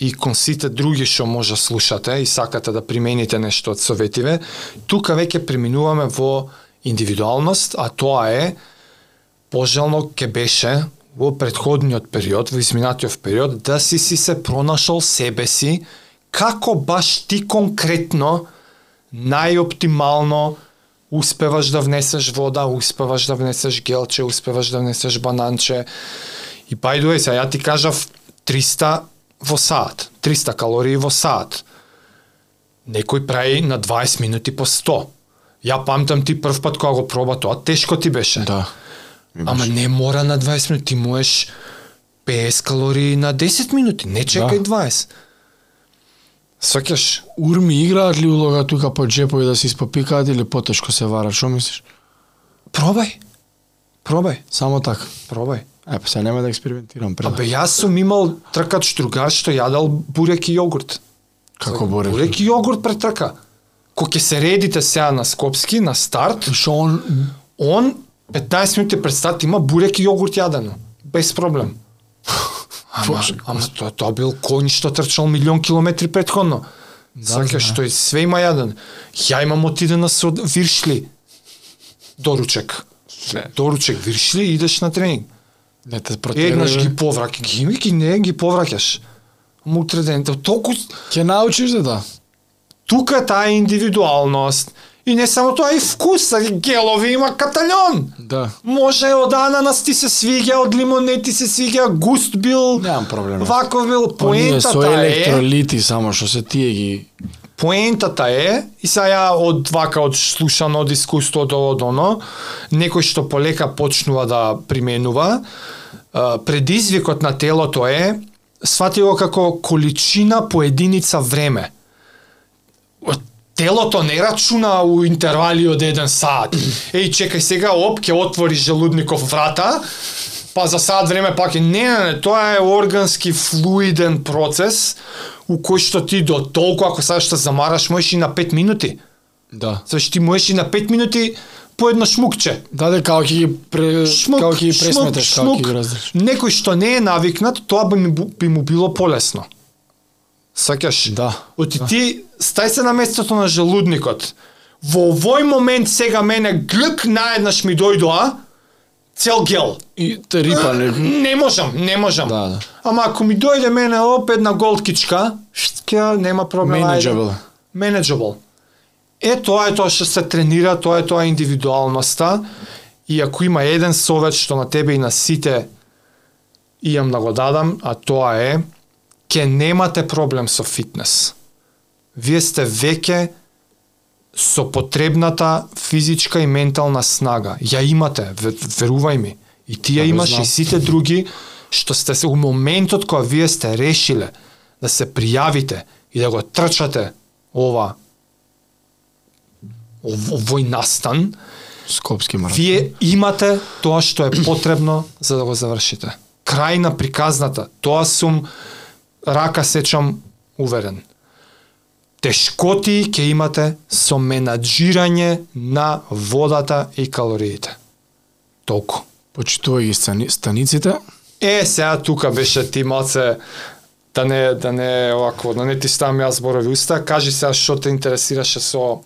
И кон сите други што може слушате и сакате да примените нешто од советиве, тука веќе преминуваме во индивидуалност, а тоа е пожелно ке беше во предходниот период, во изминатиот период, да си си се пронашол себе си, како баш ти конкретно најоптимално успеваш да внесеш вода, успеваш да внесеш гелче, успеваш да внесеш бананче. И by the way, сега ја ти кажав 300 во саат, 300 калории во саат. Некој прави на 20 минути по 100. Ја памтам ти прв пат кога го проба тоа, тешко ти беше. Да. Ама не мора на 20 минути, ти можеш 50 калории на 10 минути, не чекај Да. 20. Сваќаш? Урми играат ли улога тука по джепови да се испопикаат или потешко се варат, што мислиш? Пробај. Пробај, Само така. пробај. Е, па сега нема да експериментирам пред. Абе, јас сум имал тркач другар што јадел бурек и јогурт. Како борек? Бурек и јогурт пред трка. Кога ќе се редите сега на Скопски, на старт, Што он он 15 минути пред старт има бурек и јогурт јадено. Без проблем. Ама, ама тоа, тоа бил кој што трчал милион километри предходно. Да, Сака што и све има јаден. Ја имам отидена со виршли. Доручек. Не. Доручек, виршли и идеш на тренинг. не те протерува. Еднаш ги повраќаш, ги ми ги не ги повраќаш. Ама утре ден, толку Ќе научиш да да. тука е таа индивидуалност. И не само тоа, и вкус, гелови има каталјон. Да. Може од ананас ти се свиѓа, од лимонет ти се свиѓа, густ бил, Немам проблем. ваков бил. Со Поентата е, електролити само што се тие ги поентата е, и сега ја од вака од слушано од искуство од оно, некој што полека почнува да применува, предизвикот на телото е, свати го како количина по единица време. Телото не рачуна у интервали од еден саат. Еј, чекај сега, оп, ќе отвори желудников врата, па за саат време пак е. Не, не, не, тоа е органски флуиден процес, у кој што ти до толку, ако сакаш да замараш, можеш и на 5 минути. Да. Зашто ти можеш и на 5 минути по едно шмукче. Да, да, како ќе ги пре... како ќе ги пресметеш, како ќе ги. Некој што не е навикнат, тоа би, ми, би му било полесно. Сакаш? Да. Оти ти стај се на местото на желудникот. Во овој момент сега мене глк наеднаш ми дојдоа цел гел. И те рипа не... Не можам, не можам. Да, да. Ама ако ми дојде мене оп една голткичка, ќе нема проблем. Manageable. Manageable. Е, тоа е тоа што се тренира, тоа е тоа индивидуалноста. И ако има еден совет што на тебе и на сите имам да го дадам, а тоа е ке немате проблем со фитнес. Вие сте веќе со потребната физичка и ментална снага. Ја имате, ве- верувај ми. И ти ја Да, имаш знам. и сите други што сте се у моментот кога вие сте решиле да се пријавите и да го трчате ова ов- овој настан, Скопски маратон. вие имате тоа што е потребно за да го завршите. Крај на приказната. Тоа сум рака сечам уверен. Тешкоти ќе имате со менаџирање на водата и калориите. Толку. Почитувај ги стани, станиците. Е, сега тука беше ти малце да не да не овако, да не ти ставам јас зборови уста, кажи сега што те интересираше со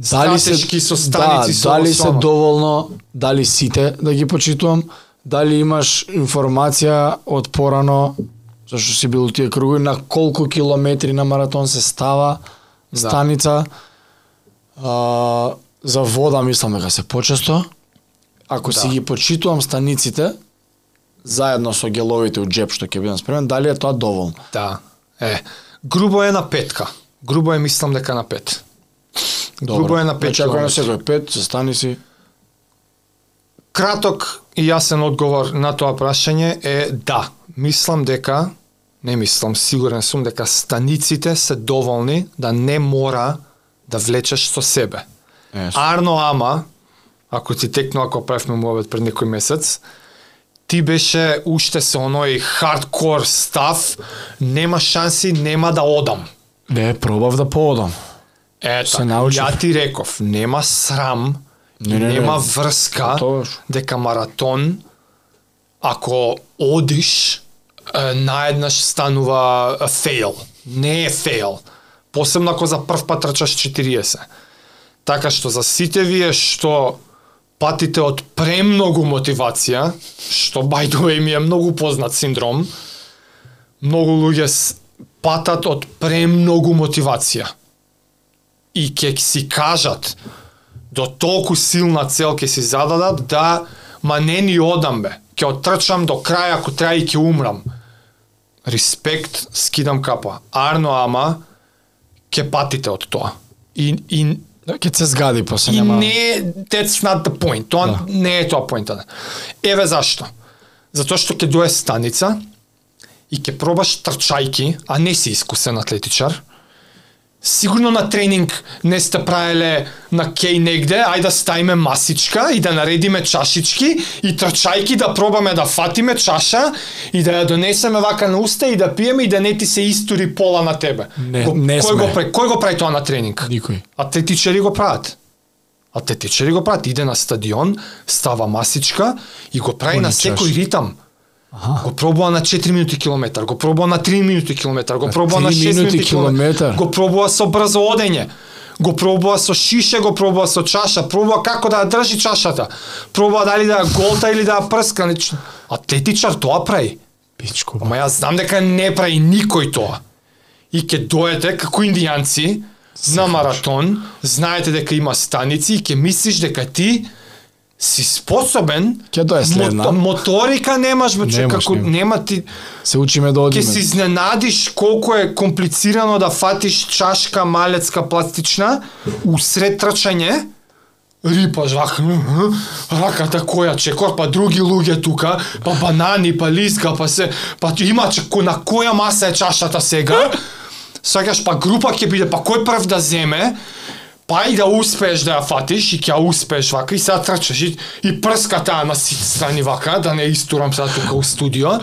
стратешки со станици, да, со дали со се доволно, дали сите да ги почитувам, дали имаш информација од порано зашто си бил тие кругови на колку километри на маратон се става Да. станица. А, за вода мислам дека се почесто. Ако Да. си ги почитувам станиците заедно со геловите од джеп што ќе бидам спремен, дали е тоа доволно? Да. Е, грубо е на петка. Грубо е мислам дека на пет. Грубо е на пет Значи, ако на километри. секој пет, се стани си. Краток и јасен одговор на тоа прашање е да. Мислам дека, не мислам, сигурен сум дека станиците се доволни да не мора да влечеш со себе. Е, Арно ама, ако ти текно ако правевме муабет пред некој месец, ти беше уште со оној хардкор став, нема шанси, нема да одам. не, пробав да поодам. Ето, Се научив. ја ти реков, нема срам, Не, не, не. нема врска, Готоваш. дека маратон, ако одиш, наеднаш станува фейл. Не е фейл. Посебно ако за прв пат трчаш 40. Така што за сите вие што патите од премногу мотивација, што by the way ми е многу познат синдром, многу луѓе патат од премногу мотивација. И ќе си кажат до толку силна цел ќе си зададат да ма не ни одам бе. Ќе отрчам до крај ако треба и ќе умрам. Респект, скидам капа. Арно ама ќе патите од тоа. И, и ќе се згади после И нема. не, that's not the point. Тоа Да. не е тоа поинтата. Еве зашто. Затоа што ќе дое станица и ќе пробаш трчајки, а не си искусен атлетичар. Сигурно на тренинг не сте правеле на кеј негде, ајде да ставиме масичка и да наредиме чашички и трчајки да пробаме да фатиме чаша и да ја донесеме вака на уста и да пиеме и да не ти се истури пола на тебе. Не, Го- не кој сме. го прави? Кој го прави тоа на тренинг? Никој. Атлетичари го прават. Атлетичари го прават. Иде на стадион, става масичка и го прави на Поличаш. секој ритам. Аха. Го пробува на 4 минути километар, го пробува на 3 минути километар, го пробува на 3 6 минути километар, го пробува со брзо одење, го пробува со шише, го пробува со чаша, пробува како да ја држи чашата, пробува дали да ја голта или да ја прска. Значи, Атлетичар тоа прави. Пичко. Ама јас знам дека не прави никој тоа. И ќе доете како индијанци на маратон, знаете дека има станици и ќе мислиш дека ти си способен Ќе дое следна. мото- моторика немаш бе човек, Немаш, како немаш. нема ти Се учиме да ќе одиме. се изненадиш колку е комплицирано да фатиш чашка малецка пластична усред трчање рипаш вака, раката која чекор, па други луѓе тука, па банани, па лиска, па се, па има че- ко- на која маса е чашата сега, сакаш па група ќе биде, па кој прв да земе, па и да успееш да ја фатиш и ќе успееш вака и сега трчаш и, и прска таа на сите страни вака, да не истурам сега тука у студио.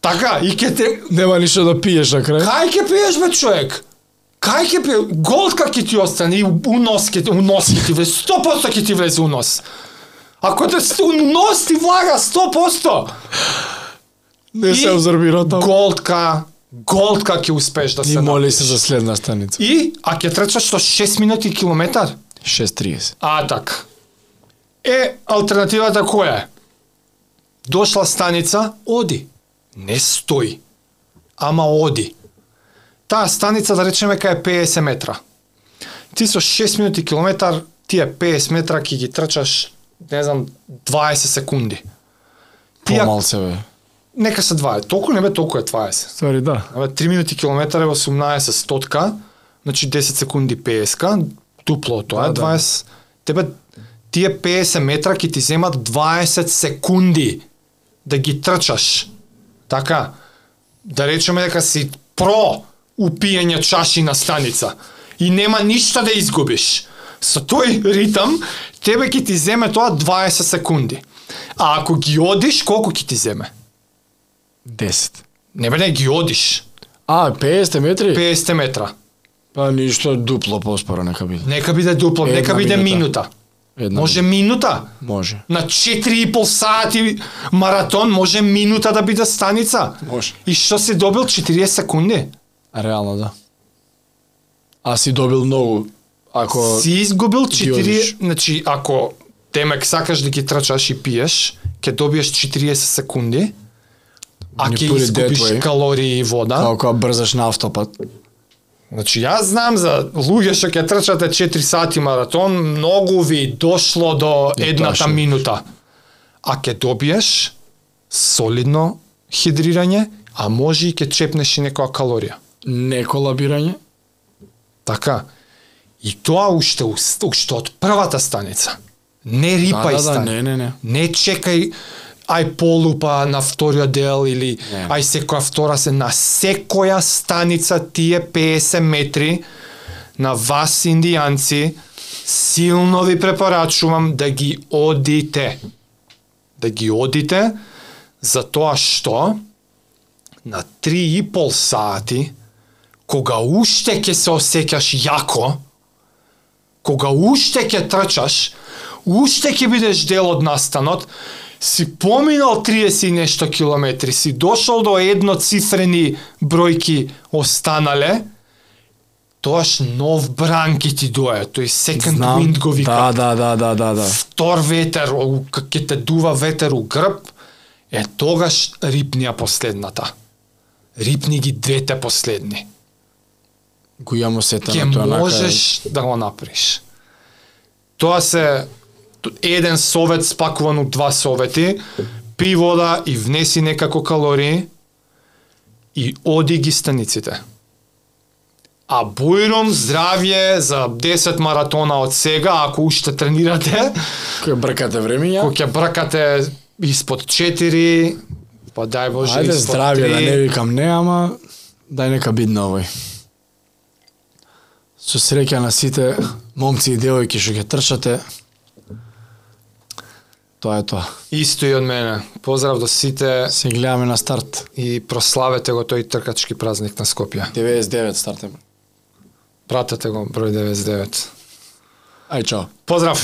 Така, и ќе те Нема ништо да пиеш на крај. Кај ќе пиеш бе човек? Кај ќе пиеш? Голтка ќе ти остане и у нос ќе у нос ќе ти влезе, 100% ќе ти влезе у нос. Ако те у нос ти влага 100%. Не се И абсорбира таму. Голтка, голтка ќе успееш да И се моли напиеш. се за следна станица. И а ќе трчаш со 6 минути километар? 6.30. А така. Е, алтернативата која е? Дошла станица, оди. Не стои. Ама оди. Таа станица, да речеме, кај е 50 метра. ти со 6 минути километар, тие 50 метра ќе ги трчаш, не знам, 20 секунди. Помал се бе. Нека се 20, толку не бе, толку е 20. Ствари да. Абе, 3 минути километар е 18 стотка, значи 10 секунди 50 дупло тоа е Да, да. 20. Тебе тие 50 метра ќе ти земат 20 секунди да ги трчаш. Така, да речеме дека си про у пиење чаши на станица и нема ништо да изгубиш. Со тој ритам, тебе ќе ти земе тоа 20 секунди. А ако ги одиш, колку ќе ти земе? 10. Не бе, не ги одиш. А, 50 метри? 50 метра. Па ништо дупло поспоро нека биде. Нека биде дупло, Една нека биде минута. минута. Една Може минута? Може. На 4,5 сати маратон може минута да биде станица. Може. И што си добил 40 секунди? Реално да. А си добил многу. Ако Си изгубил ги 4, одиш. значи ако темек сакаш да ги трчаш и пиеш, ќе добиеш 40 секунди, а ќе изгубиш калории и вода. како кога брзаш на автопат. Значи јас знам за луѓе што ќе трчате 4 сати маратон, многу ви дошло до едната минута. А ќе добиеш солидно хидрирање, а може и ќе чепнеш и некоја калорија. Не колабирање. Така. И тоа уште уште од првата станица. Не рипај да, да, да, не, не, не. Не чекај ај полупа на вториот дел или Не. ај секоја втора се на секоја станица тие 50 метри на вас индијанци силно ви препорачувам да ги одите. Да ги одите за тоа што на 3 и пол сати кога уште ќе се осеќаш јако, кога уште ќе трчаш, уште ќе бидеш дел од настанот, си поминал 30 и нешто километри, си дошол до едноцифрени бројки останале, тоаш нов бранки ти дое, тој second wind го вика. Да, да, да, да, да, да. Втор ветер, о, к- ќе те дува ветер у грб, е тогаш рипнија последната. Рипни ги двете последни. Го имам осетено Ќе тоа можеш да го направиш. Тоа се еден совет спакуван од два совети, пи вода и внеси некако калории и оди ги станиците. А бујрум здравје за 10 маратона од сега, ако уште тренирате, Кој бркате времења? Ако ќе бркате испод 4, па дај Боже Ајде испод здравје, да 3. не викам не, ама дај нека бидне овој. Со среќа на сите момци и девојки што ќе трчате. Тоа е тоа. Исто и од мене. Поздрав до сите Се гледаме на старт. и прославете го тој тркачки празник на Скопје. 99 стартаме. Пратете го број 99. Ај чао. Поздрав!